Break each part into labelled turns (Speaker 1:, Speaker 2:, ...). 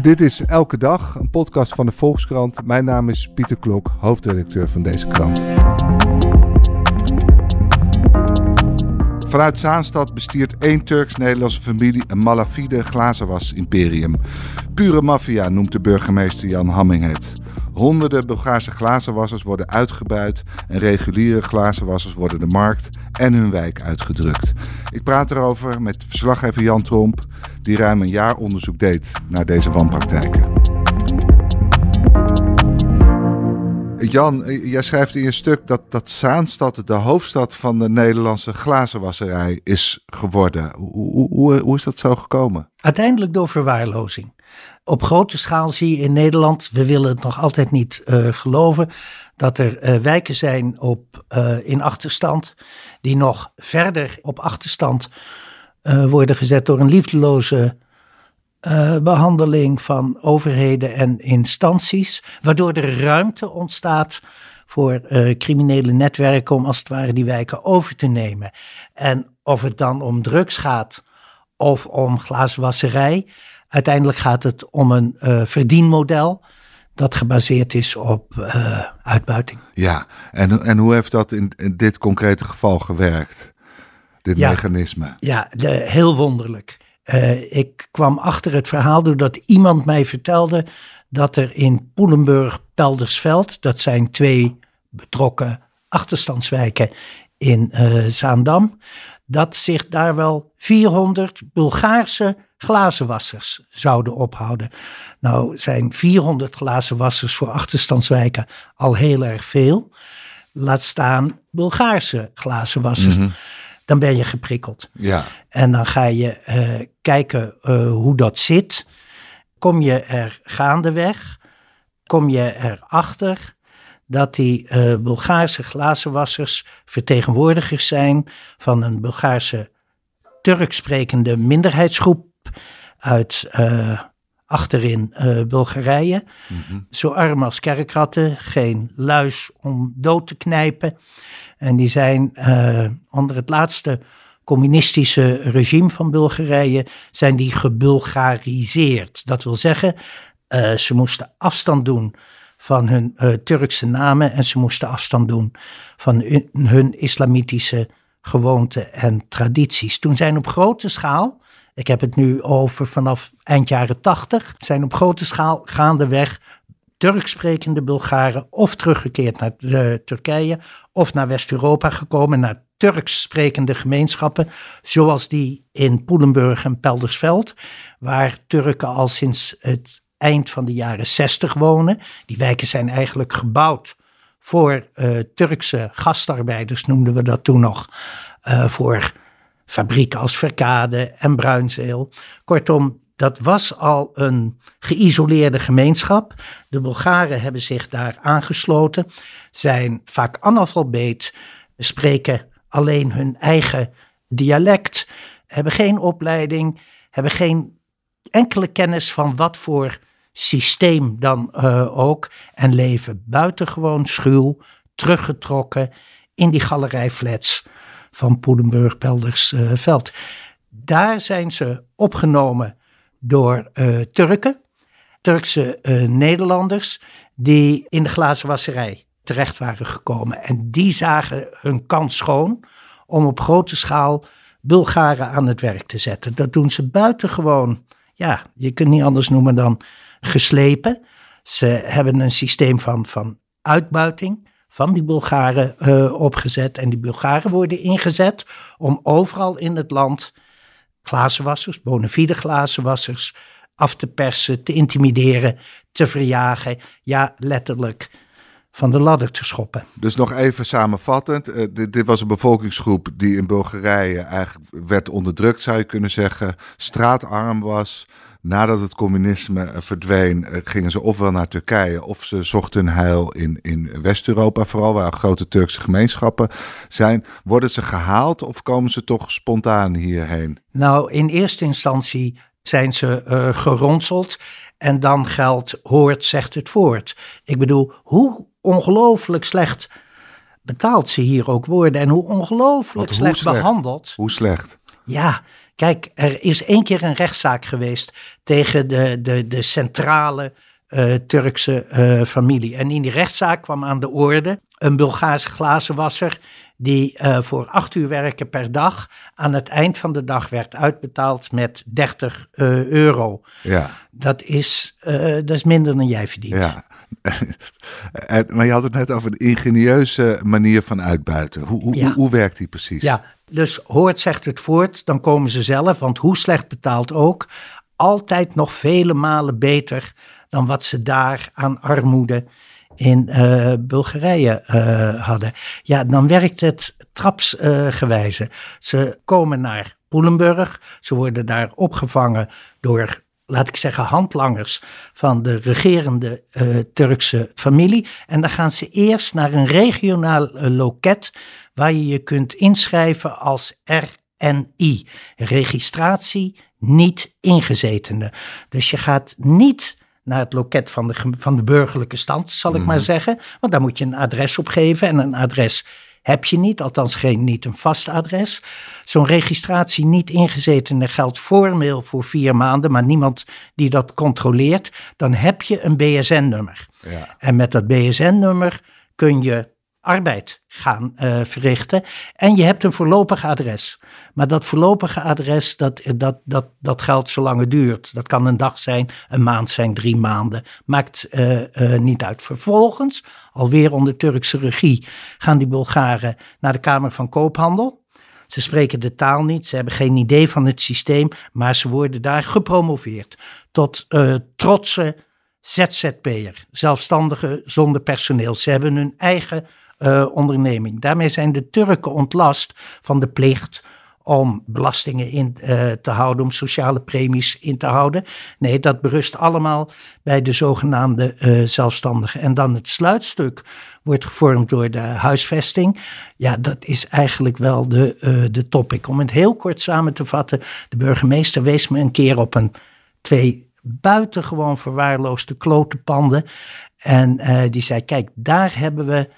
Speaker 1: Dit is Elke Dag, een podcast van de Volkskrant. Mijn naam is Pieter Klok, hoofdredacteur van deze krant. Vanuit Zaanstad bestiert één Turks-Nederlandse familie een malafide glazenwas-imperium. Pure maffia noemt de burgemeester Jan Hamming het. Honderden Bulgaarse glazenwassers worden uitgebuit en reguliere glazenwassers worden de markt en hun wijk uitgedrukt. Ik praat erover met verslaggever Jan Tromp, die ruim een jaar onderzoek deed naar deze wanpraktijken. Jan, jij schrijft in je stuk dat, dat Zaanstad de hoofdstad van de Nederlandse glazenwasserij is geworden. Hoe, hoe, hoe is dat zo gekomen?
Speaker 2: Uiteindelijk door verwaarlozing. Op grote schaal zie je in Nederland, we willen het nog altijd niet uh, geloven, dat er uh, wijken zijn op, in achterstand, die nog verder op achterstand worden gezet door een liefdeloze behandeling van overheden en instanties, waardoor er ruimte ontstaat voor criminele netwerken om als het ware die wijken over te nemen. En of het dan om drugs gaat of om glazenwasserij, Uiteindelijk gaat het om een uh, verdienmodel dat gebaseerd is op uh, uitbuiting.
Speaker 1: Ja, en, en hoe heeft dat in, in dit concrete geval gewerkt, dit
Speaker 2: ja,
Speaker 1: mechanisme?
Speaker 2: Ja, de, heel wonderlijk. Uh, ik kwam achter het verhaal doordat iemand mij vertelde dat er in Poelenburg-Peldersveld, dat zijn twee betrokken achterstandswijken in Zaandam, dat zich daar wel 400 Bulgaarse glazenwassers zouden ophouden. Nou zijn 400 glazenwassers voor achterstandswijken al heel erg veel. Laat staan Bulgaarse glazenwassers. Mm Dan ben je geprikkeld.
Speaker 1: Ja.
Speaker 2: En dan ga je uh, kijken uh, hoe dat zit. Kom je er gaandeweg? Kom je erachter dat die uh, Bulgaarse glazenwassers vertegenwoordigers zijn van een Bulgaarse Turk sprekende minderheidsgroep uit achterin uh, Bulgarije. Mm -hmm. Zo arm als kerkratten, geen luis om dood te knijpen. En die zijn uh, onder het laatste communistische regime van Bulgarije, zijn die gebulgariseerd. Dat wil zeggen, ze moesten afstand doen van hun Turkse namen en ze moesten afstand doen van hun, hun islamitische gewoonten en tradities. Toen zijn op grote schaal ik heb het nu over vanaf eind jaren tachtig. Zijn op grote schaal gaandeweg Turks sprekende Bulgaren of teruggekeerd naar uh, Turkije of naar West-Europa gekomen, naar Turks sprekende gemeenschappen, zoals die in Poelenburg en Peldersveld, waar Turken al sinds het eind van de jaren 60 wonen. Die wijken zijn eigenlijk gebouwd voor uh, Turkse gastarbeiders, noemden we dat toen nog, uh, voor fabrieken als Verkade en Bruinzeel. Kortom, dat was al een geïsoleerde gemeenschap. De Bulgaren hebben zich daar aangesloten, zijn vaak analfabeet, spreken alleen hun eigen dialect, hebben geen opleiding, hebben geen enkele kennis van wat voor systeem dan uh, ook en leven buitengewoon schuw, teruggetrokken in die galerijflats van Poelenburg-Peldersveld. Uh, Daar zijn ze opgenomen door uh, Turken, Turkse uh, Nederlanders, die in de glazenwasserij terecht waren gekomen. En die zagen hun kans schoon om op grote schaal Bulgaren aan het werk te zetten. Dat doen ze buitengewoon, ja, je kunt niet anders noemen dan geslepen. Ze hebben een systeem van, van uitbuiting van die Bulgaren uh, opgezet. En die Bulgaren worden ingezet om overal in het land glazenwassers, bonafide glazenwassers, af te persen, te intimideren, te verjagen. Ja, letterlijk van de ladder te schoppen.
Speaker 1: Dus nog even samenvattend. Uh, dit, dit, was een bevolkingsgroep die in Bulgarije eigenlijk werd onderdrukt, zou je kunnen zeggen. Straatarm was nadat het communisme eh, verdween, eh, gingen ze ofwel naar Turkije of ze zochten hun heil in, in West-Europa, vooral waar grote Turkse gemeenschappen zijn. Worden ze gehaald of komen ze toch spontaan hierheen?
Speaker 2: Nou, in eerste instantie zijn ze uh, geronseld en dan geldt hoort zegt het voort. Ik bedoel, hoe ongelooflijk slecht betaald ze hier ook worden en hoe ongelooflijk slecht, slecht behandeld.
Speaker 1: Hoe slecht?
Speaker 2: Ja, Kijk, er is één keer een rechtszaak geweest tegen de, de, de centrale uh, Turkse uh, familie. En in die rechtszaak kwam aan de orde een Bulgaarse glazenwasser die uh, voor acht uur werken per dag aan het eind van de dag werd uitbetaald met 30 euro.
Speaker 1: Ja.
Speaker 2: Dat, is, dat is minder dan jij verdient.
Speaker 1: Ja. maar je had het net over een ingenieuze manier van uitbuiten. Hoe, hoe, hoe, hoe werkt die precies?
Speaker 2: Ja, dus hoort zegt het voort, dan komen ze zelf, want hoe slecht betaald ook, altijd nog vele malen beter dan wat ze daar aan armoede in uh, Bulgarije uh, hadden. Ja, dan werkt het trapsgewijze. ze komen naar Poelenburg, ze worden daar opgevangen door laat ik zeggen, handlangers van de regerende uh, Turkse familie. En dan gaan ze eerst naar een regionaal loket waar je je kunt inschrijven als RNI, registratie niet ingezetene. Dus je gaat niet naar het loket van de, van de burgerlijke stand, zal ik maar mhm. zeggen. Want daar moet je een adres op geven en een adres heb je niet, althans geen, niet een vast adres. Zo'n registratie niet ingezetene geldt formeel voor vier maanden, maar niemand die dat controleert. Dan heb je een BSN-nummer. Ja. En met dat BSN-nummer kun je arbeid gaan uh, verrichten. En je hebt een voorlopig adres. Maar dat voorlopige adres, dat, dat, dat, dat geldt zolang het duurt. Dat kan een dag zijn, een maand zijn, drie maanden. Maakt uh, niet uit. Vervolgens, alweer onder Turkse regie, gaan die Bulgaren naar de Kamer van Koophandel. Ze spreken de taal niet, ze hebben geen idee van het systeem, maar ze worden daar gepromoveerd tot trotse ZZP'er, zelfstandige zonder personeel. Ze hebben hun eigen uh, onderneming. Daarmee zijn de Turken ontlast van de plicht om belastingen in uh, te houden, om sociale premies in te houden. Nee, dat berust allemaal bij de zogenaamde uh, zelfstandigen. En dan het sluitstuk wordt gevormd door de huisvesting. Ja, dat is eigenlijk wel de, de topic. Om het heel kort samen te vatten, de burgemeester wees me een keer op een twee buitengewoon verwaarloosde klotenpanden. En die zei, kijk, daar hebben we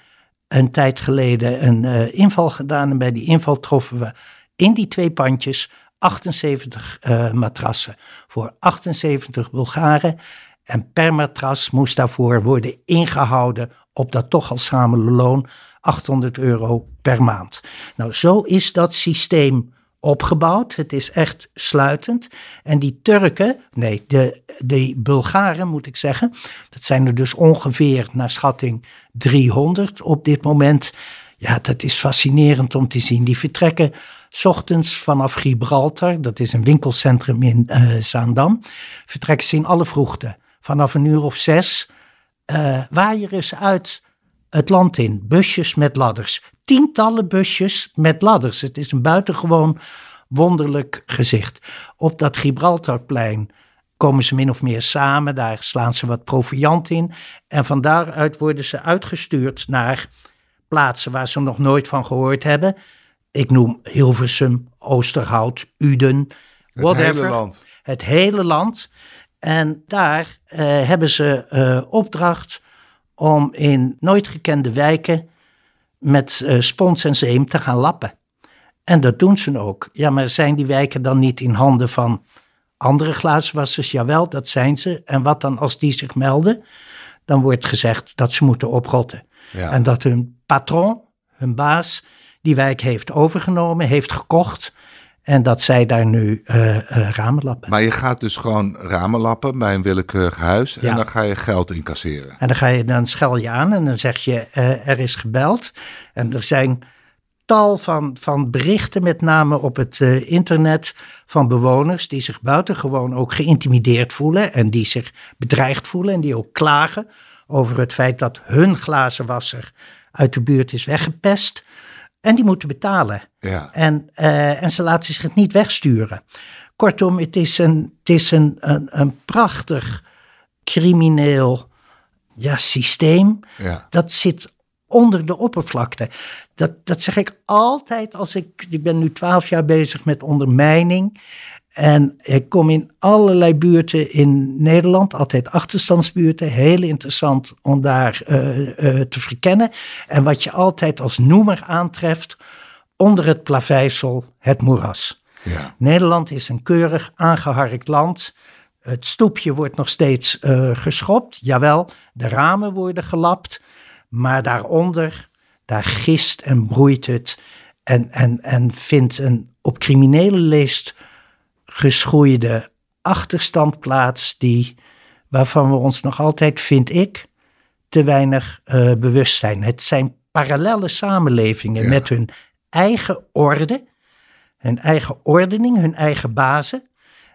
Speaker 2: een tijd geleden een uh, inval gedaan. En bij die inval troffen we in die twee pandjes 78 uh, matrassen voor 78 Bulgaren. En per matras moest daarvoor worden ingehouden op dat toch al samen loon 800 euro per maand. Nou, zo is dat systeem opgebouwd. Het is echt sluitend. En die Turken, nee, de, de Bulgaren moet ik zeggen, dat zijn er dus ongeveer naar schatting 300 op dit moment. Ja, dat is fascinerend om te zien. Die vertrekken ochtends vanaf Gibraltar, dat is een winkelcentrum in uh, Zaandam, vertrekken ze in alle vroegte. Vanaf een uur of zes uh, waaieren ze uit het land in. Busjes met ladders. Tientallen busjes met ladders. Het is een buitengewoon wonderlijk gezicht. Op dat Gibraltarplein komen ze min of meer samen. Daar slaan ze wat proviant in. En van daaruit worden ze uitgestuurd naar plaatsen waar ze nog nooit van gehoord hebben. Ik noem Hilversum, Oosterhout, Uden, whatever. Het hele land. Het hele land. En daar uh, hebben ze uh, opdracht om in nooit gekende wijken met uh, spons en zeem te gaan lappen. En dat doen ze ook. Ja, maar zijn die wijken dan niet in handen van andere glazenwassers? Jawel, dat zijn ze. En wat dan als die zich melden? Dan wordt gezegd dat ze moeten oprotten. Ja. En dat hun patron, hun baas, die wijk heeft overgenomen, heeft gekocht. En dat zij daar nu uh, uh, ramen lappen.
Speaker 1: Maar je gaat dus gewoon ramen lappen bij een willekeurig huis. En dan ga je geld incasseren.
Speaker 2: En dan, ga je, dan schel je aan en dan zeg je uh, er is gebeld. En er zijn tal van, van berichten, met name op het internet, van bewoners die zich buitengewoon ook geïntimideerd voelen. En die zich bedreigd voelen en die ook klagen over het feit dat hun glazenwasser uit de buurt is weggepest. En die moeten betalen. Ja. En, uh, en ze laten zich niet wegsturen. Kortom, het is een, het is een, een, een prachtig crimineel ja, systeem. Ja. Dat zit onder de oppervlakte. Dat, dat zeg ik altijd als ik. Ik ben nu twaalf jaar bezig met ondermijning. En ik kom in allerlei buurten in Nederland, altijd achterstandsbuurten. Heel interessant om daar uh, uh, te verkennen. En wat je altijd als noemer aantreft, onder het plaveisel het moeras.
Speaker 1: Ja.
Speaker 2: Nederland is een keurig aangeharkt land. Het stoepje wordt nog steeds uh, geschopt. Jawel, de ramen worden gelapt. Maar daaronder, daar gist en broeit het. En, en, en vindt een op criminele leest geschoeide achterstand plaats. Die, waarvan we ons nog altijd, vind ik, te weinig uh, bewust zijn. Het zijn parallele samenlevingen met hun eigen orde, hun eigen ordening, hun eigen bazen.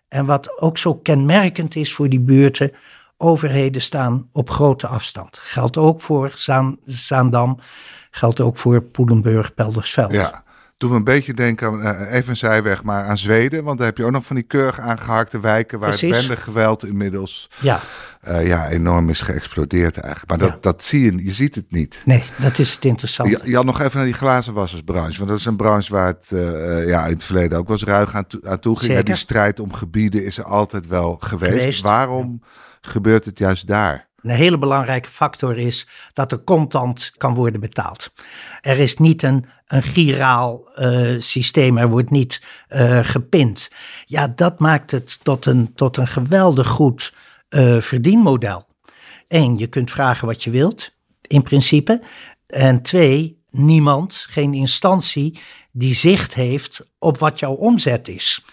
Speaker 2: En wat ook zo kenmerkend is voor die buurten, overheden staan op grote afstand. Geldt ook voor Zaan, Zaandam, geldt ook voor Poelenburg, Peldersveld.
Speaker 1: Ja, doe me een beetje denken aan, uh, even een zijweg, maar aan Zweden. Want daar heb je ook nog van die keurig aangehakte wijken waar Precies. het bendegeweld inmiddels
Speaker 2: ja.
Speaker 1: Uh, ja, enorm is geëxplodeerd eigenlijk. Maar dat, dat zie je, je ziet het niet.
Speaker 2: Nee, dat is het interessante.
Speaker 1: Je, je had nog even naar die glazenwassersbranche. Want dat is een branche waar het uh, ja, in het verleden ook wel eens ruig aan, to aan toe ging. Ja, die strijd om gebieden is er altijd wel geweest. geweest. Waarom gebeurt het juist daar?
Speaker 2: Een hele belangrijke factor is dat er contant kan worden betaald. Er is niet een, een giraal uh, systeem, er wordt niet uh, gepind. Ja, dat maakt het tot een, tot een geweldig goed uh, verdienmodel. Eén, je kunt vragen wat je wilt, in principe. En twee, niemand, geen instantie die zicht heeft op wat jouw omzet is.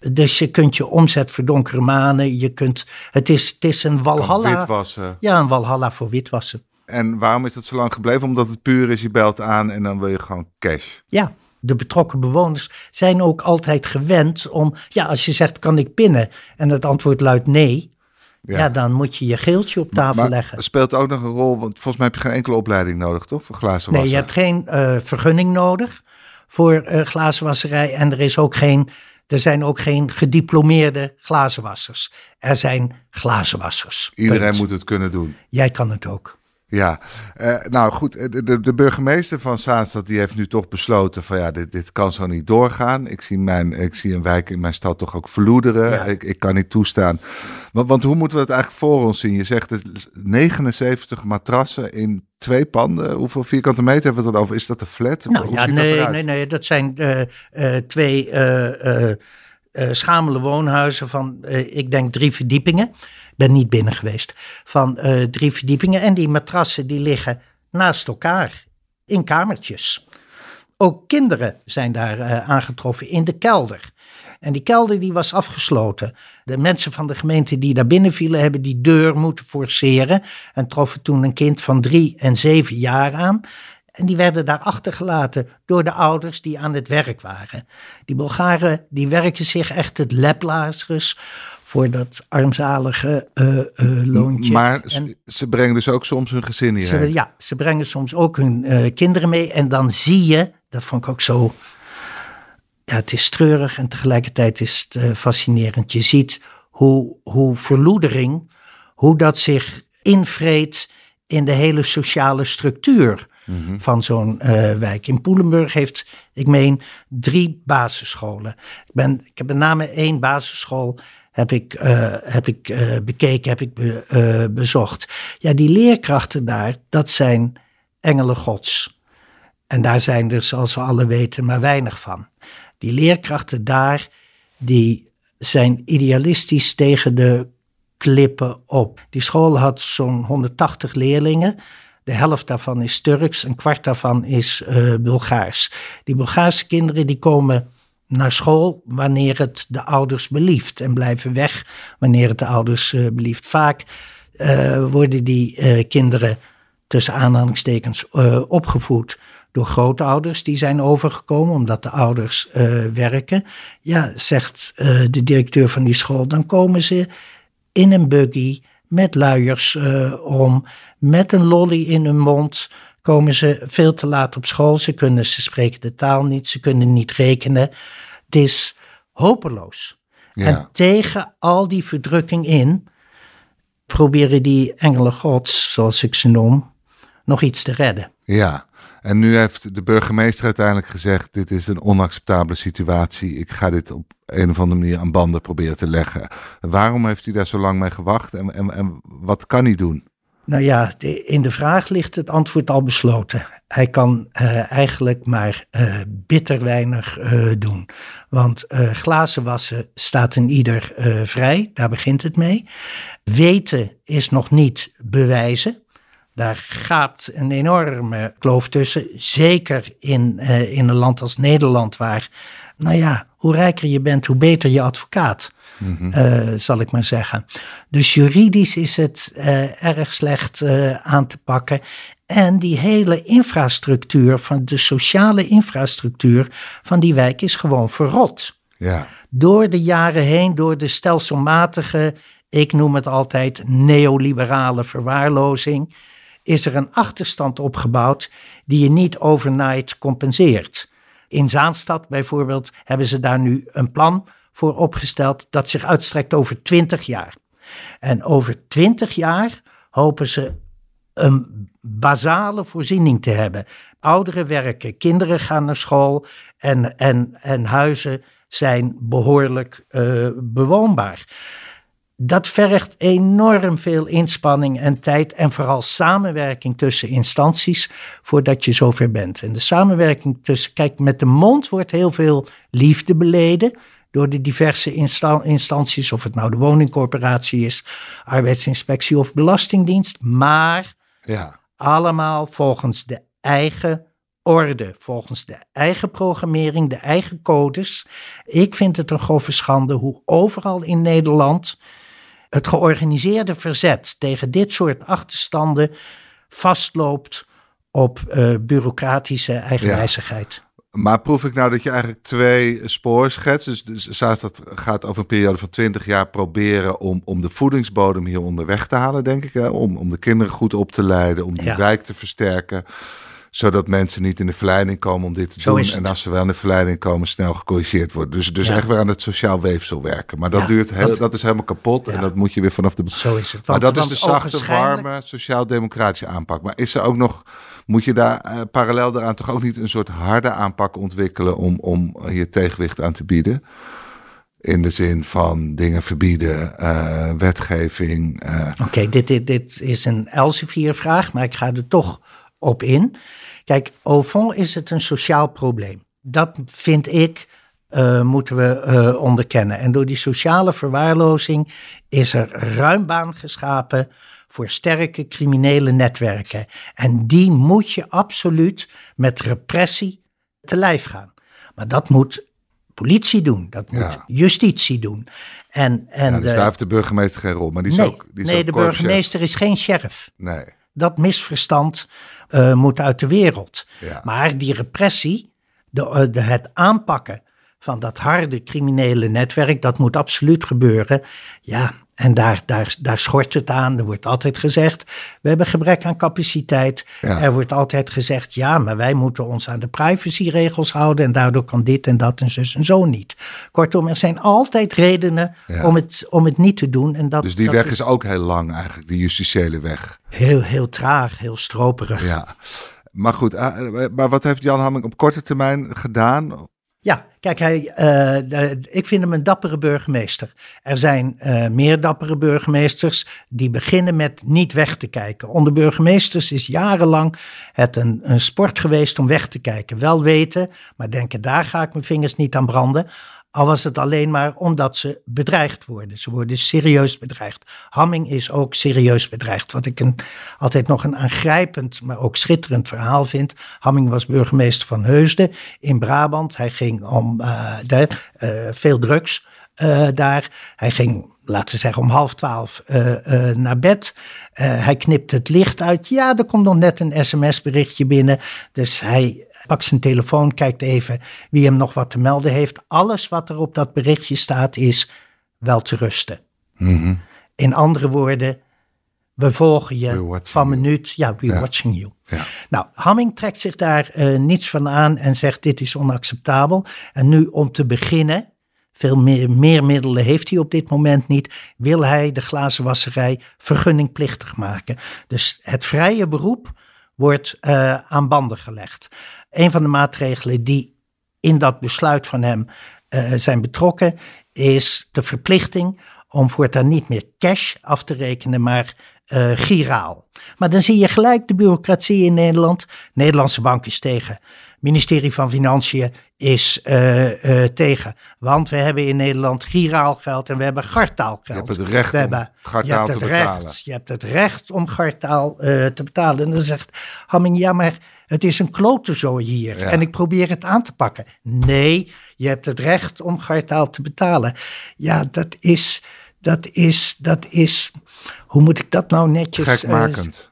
Speaker 2: Dus je kunt je omzet verdonkere manen. Je kunt, het, is, het is een walhalla.
Speaker 1: Witwassen.
Speaker 2: Ja, een walhalla voor witwassen.
Speaker 1: En waarom is dat zo lang gebleven? Omdat het puur is, je belt aan en dan wil je gewoon cash.
Speaker 2: Ja, de betrokken bewoners zijn ook altijd gewend om, ja, als je zegt kan ik pinnen en het antwoord luidt nee, ja. dan moet je je geeltje op tafel
Speaker 1: maar,
Speaker 2: leggen.
Speaker 1: Speelt ook nog een rol, want volgens mij heb je geen enkele opleiding nodig, toch? Voor glazenwasser?
Speaker 2: Nee, je hebt geen uh, vergunning nodig voor uh, glazenwasserij en er is ook geen er zijn ook geen gediplomeerde glazenwassers. Er zijn glazenwassers.
Speaker 1: Iedereen moet het kunnen doen.
Speaker 2: Jij kan het ook.
Speaker 1: Ja, uh, nou goed, eh, de, de, burgemeester van Zaanstad die heeft nu toch besloten van ja, dit, dit kan zo niet doorgaan. Ik zie, mijn, ik zie een wijk in mijn stad toch ook verloederen. Ja. Ik, ik kan niet toestaan. Want, want hoe moeten we het eigenlijk voor ons zien? Je zegt 79 matrassen in twee panden. Hoeveel vierkante meter hebben we het dan over? Is dat een flat?
Speaker 2: Nou ja, nee, nee, nee, dat zijn uh, uh, twee uh, schamele woonhuizen van, ik denk, drie verdiepingen. Ik ben niet binnen geweest. Van drie verdiepingen. En die matrassen die liggen naast elkaar in kamertjes. Ook kinderen zijn daar aangetroffen in de kelder. En die kelder die was afgesloten. De mensen van de gemeente die daar binnen vielen, hebben die deur moeten forceren. En troffen toen een kind van drie en zeven jaar aan. En die werden daar achtergelaten door de ouders die aan het werk waren. Die Bulgaren die werken zich echt het leplazerus voor dat armzalige uh, uh, loontje.
Speaker 1: Maar en ze brengen dus ook soms hun gezin hierheen?
Speaker 2: ja, ze brengen soms ook hun uh, kinderen mee. En dan zie je, dat vond ik ook zo ja, het is treurig en tegelijkertijd is het fascinerend. Je ziet hoe, hoe verloedering, hoe dat zich invreet in de hele sociale structuur -hmm. van zo'n uh, wijk. In Poelenburg heeft, ik meen, drie basisscholen. Ik, ben, ik heb met name één basisschool heb ik, uh, heb ik uh, bekeken, heb ik be, bezocht. Ja, die leerkrachten daar, dat zijn engelen gods. En daar zijn er, zoals we alle weten, maar weinig van. Die leerkrachten daar, die zijn idealistisch tegen de klippen op. Die school had zo'n 180 leerlingen. De helft daarvan is Turks, een kwart daarvan is uh, Bulgaars. Die Bulgaarse kinderen die komen naar school wanneer het de ouders belieft en blijven weg wanneer het de ouders uh, belieft. Vaak uh, worden die kinderen tussen aanhalingstekens opgevoed door grootouders die zijn overgekomen omdat de ouders werken. Ja, zegt de directeur van die school, dan komen ze in een buggy met luiers om, met een lolly in hun mond. Komen ze veel te laat op school. Ze kunnen, ze spreken de taal niet, ze kunnen niet rekenen. Het is hopeloos. Ja. En tegen al die verdrukking in proberen die engelen gods, zoals ik ze noem, nog iets te redden.
Speaker 1: Ja, en nu heeft de burgemeester uiteindelijk gezegd: dit is een onacceptabele situatie. Ik ga dit op een of andere manier aan banden proberen te leggen. Waarom heeft hij daar zo lang mee gewacht en, en, en wat kan hij doen?
Speaker 2: Nou ja, in de vraag ligt het antwoord al besloten. Hij kan uh, eigenlijk maar uh, bitter weinig uh, doen. Want glazen wassen staat in ieder vrij, daar begint het mee. Weten is nog niet bewijzen. Daar gaat een enorme kloof tussen. Zeker in, in een land als Nederland, waar, nou ja, hoe rijker je bent, hoe beter je advocaat. Mm zal ik maar zeggen. Dus juridisch is het uh, erg slecht uh, aan te pakken. En die hele infrastructuur, van de sociale infrastructuur van die wijk is gewoon verrot.
Speaker 1: Ja.
Speaker 2: Door de jaren heen, door de stelselmatige, ik noem het altijd neoliberale verwaarlozing, is er een achterstand opgebouwd die je niet overnight compenseert. In Zaanstad bijvoorbeeld hebben ze daar nu een plan voor opgesteld dat zich uitstrekt over 20 jaar. En over 20 jaar hopen ze een basale voorziening te hebben. Ouderen werken, kinderen gaan naar school en, en, en huizen zijn behoorlijk uh, bewoonbaar. Dat vergt enorm veel inspanning en tijd en vooral samenwerking tussen instanties voordat je zover bent. En de samenwerking tussen, kijk, met de mond wordt heel veel liefde beleden door de diverse instanties, of het nou de woningcorporatie is, arbeidsinspectie of belastingdienst, maar
Speaker 1: ja.
Speaker 2: allemaal volgens de eigen orde, volgens de eigen programmering, de eigen codes. Ik vind het een grove schande hoe overal in Nederland het georganiseerde verzet tegen dit soort achterstanden vastloopt op uh, bureaucratische eigenwijzigheid.
Speaker 1: Maar proef ik nou dat je eigenlijk twee sporen schetst? Dus, dus dat gaat over een periode van 20 jaar proberen om, om de voedingsbodem hieronder weg te halen, denk ik. Hè? Om, om de kinderen goed op te leiden, om die wijk te versterken. Zodat mensen niet in de verleiding komen om dit te doen. En als ze wel in de verleiding komen, snel gecorrigeerd worden. Dus, dus echt weer aan het sociaal weefsel werken. Maar dat, duurt heel, dat, is helemaal kapot. En dat moet je weer vanaf de.
Speaker 2: Zo is het.
Speaker 1: maar dat is de zachte, warme, sociaal-democratische aanpak. Maar is er ook nog moet je daar uh, parallel daaraan toch ook niet een soort harde aanpak ontwikkelen om, om hier tegenwicht aan te bieden? In de zin van dingen verbieden, uh, wetgeving. Uh.
Speaker 2: Oké, dit, dit, dit is een Elsevier-vraag, maar ik ga er toch op in. Kijk, au fond is het een sociaal probleem. Dat vind ik, uh, moeten we uh, onderkennen. En door die sociale verwaarlozing is er ruim baan geschapen voor sterke criminele netwerken. En die moet je absoluut met repressie te lijf gaan. Maar dat moet politie doen, dat moet justitie doen. En, en
Speaker 1: ja, dus daar heeft de burgemeester geen rol. Maar die is
Speaker 2: nee,
Speaker 1: ook, die is
Speaker 2: nee de burgemeester is geen sheriff.
Speaker 1: Nee.
Speaker 2: Dat misverstand uh, moet uit de wereld. Ja. Maar die repressie, de, uh, de, het aanpakken van dat harde criminele netwerk, dat moet absoluut gebeuren. Ja, en daar, daar, daar schort het aan. Er wordt altijd gezegd, we hebben gebrek aan capaciteit. Er wordt altijd gezegd, ja, maar wij moeten ons aan de privacyregels houden. En daardoor kan dit en dat en zus en zo niet. Kortom, er zijn altijd redenen om, het, om het niet te doen. En dat,
Speaker 1: dus die weg is... ook heel lang eigenlijk, die justitiële weg.
Speaker 2: Heel, heel traag, heel stroperig.
Speaker 1: Ja. Maar goed, eh, maar wat heeft Jan Hamming op korte termijn gedaan?
Speaker 2: Ja, kijk, hij, uh, ik vind hem een dappere burgemeester. Er zijn uh, meer dappere burgemeesters die beginnen met niet weg te kijken. Onder burgemeesters is jarenlang het een sport geweest om weg te kijken. Wel weten, maar denken, daar ga ik mijn vingers niet aan branden. Al was het alleen maar omdat ze bedreigd worden. Ze worden serieus bedreigd. Hamming is ook serieus bedreigd. Wat ik een, altijd nog een aangrijpend, maar ook schitterend verhaal vind. Hamming was burgemeester van Heusden in Brabant. Hij ging om de, uh, veel drugs uh, daar. Hij ging, laten we zeggen, om half twaalf naar bed. hij knipt het licht uit. Ja, er komt nog net een sms-berichtje binnen. Dus hij pakt zijn telefoon, kijkt even wie hem nog wat te melden heeft. Alles wat er op dat berichtje staat is wel te rusten.
Speaker 1: Mhm.
Speaker 2: In andere woorden, we volgen je van minuut. Ja, we watching you.
Speaker 1: Ja.
Speaker 2: Nou, Hamming trekt zich daar uh, niets van aan en zegt dit is onacceptabel. En nu om te beginnen, veel meer, meer middelen heeft hij op dit moment niet, wil hij de glazenwasserij vergunningplichtig maken. Dus het vrije beroep wordt uh, aan banden gelegd. Een van de maatregelen die in dat besluit van hem uh, zijn betrokken, is de verplichting om voortaan niet meer cash af te rekenen, maar uh, giraal. Maar dan zie je gelijk de bureaucratie in Nederland. Nederlandse bank is tegen. Ministerie van Financiën is uh, uh, tegen. Want we hebben in Nederland giraal geld en we hebben gartaal geld.
Speaker 1: Je hebt het recht om gartaal te betalen.
Speaker 2: Recht, je hebt het recht om gartaal te betalen. En dan zegt Hamming, ja maar het is een klote hier en ik probeer het aan te pakken. Nee, je hebt het recht om gartaal te betalen. Ja, dat is, dat is, dat is, hoe moet ik dat nou netjes...
Speaker 1: Gekmakend.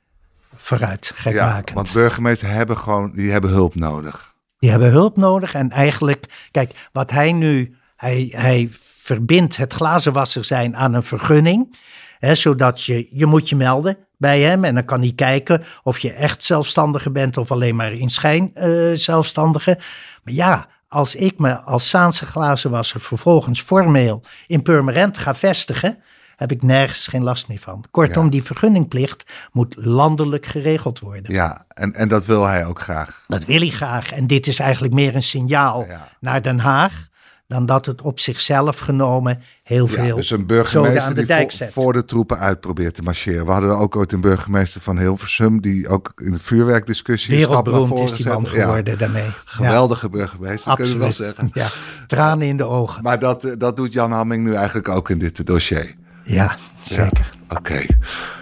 Speaker 2: Uh, vooruit, gekmakend.
Speaker 1: Ja, want burgemeesters hebben gewoon, die hebben hulp nodig.
Speaker 2: Die hebben hulp nodig en eigenlijk, kijk, wat hij nu, hij, hij verbindt het glazenwasser zijn aan een vergunning. Hè, zodat je, je moet je melden bij hem. En dan kan hij kijken of je echt zelfstandige bent of alleen maar in schijn uh, zelfstandige. Maar ja, als ik me als Zaanse glazenwasser vervolgens formeel in Purmerend ga vestigen, heb ik nergens geen last meer van. Kortom, die vergunningplicht moet landelijk geregeld worden.
Speaker 1: Ja, en, en dat wil hij ook graag.
Speaker 2: Dat wil hij graag. En dit is eigenlijk meer een signaal naar Den Haag dan dat het op zichzelf genomen heel veel. Ja,
Speaker 1: dus een burgemeester die voor, voor, de troepen uit probeert te marcheren. We hadden ook ooit een burgemeester van Hilversum die ook in de vuurwerkdiscussie
Speaker 2: Wereldberoemd is die man geworden ja, daarmee.
Speaker 1: Geweldige burgemeester, kunnen we wel zeggen.
Speaker 2: Ja, tranen in de ogen.
Speaker 1: Maar dat, eh, dat doet Jan Hamming nu eigenlijk ook in dit dossier.
Speaker 2: Ja, zeker.
Speaker 1: Oké.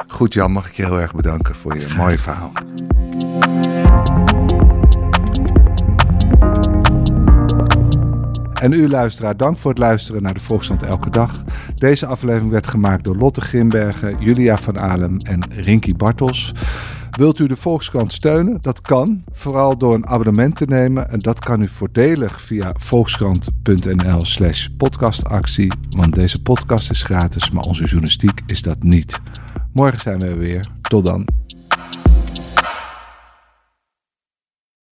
Speaker 1: Goed Jan, mag ik je heel erg bedanken voor je mooie verhaal. En u luisteraar, dank voor het luisteren naar de Volksstand Elke Dag. Deze aflevering werd gemaakt door Lotte Grimbergen, Julia van Alem en Rinky Bartels. Wilt u de Volkskrant steunen? Dat kan, vooral door een abonnement te nemen. En dat kan u voordelig via volkskrant.nl slash podcastactie. Want deze podcast is gratis, maar onze journalistiek is dat niet. Morgen zijn we weer. Tot dan.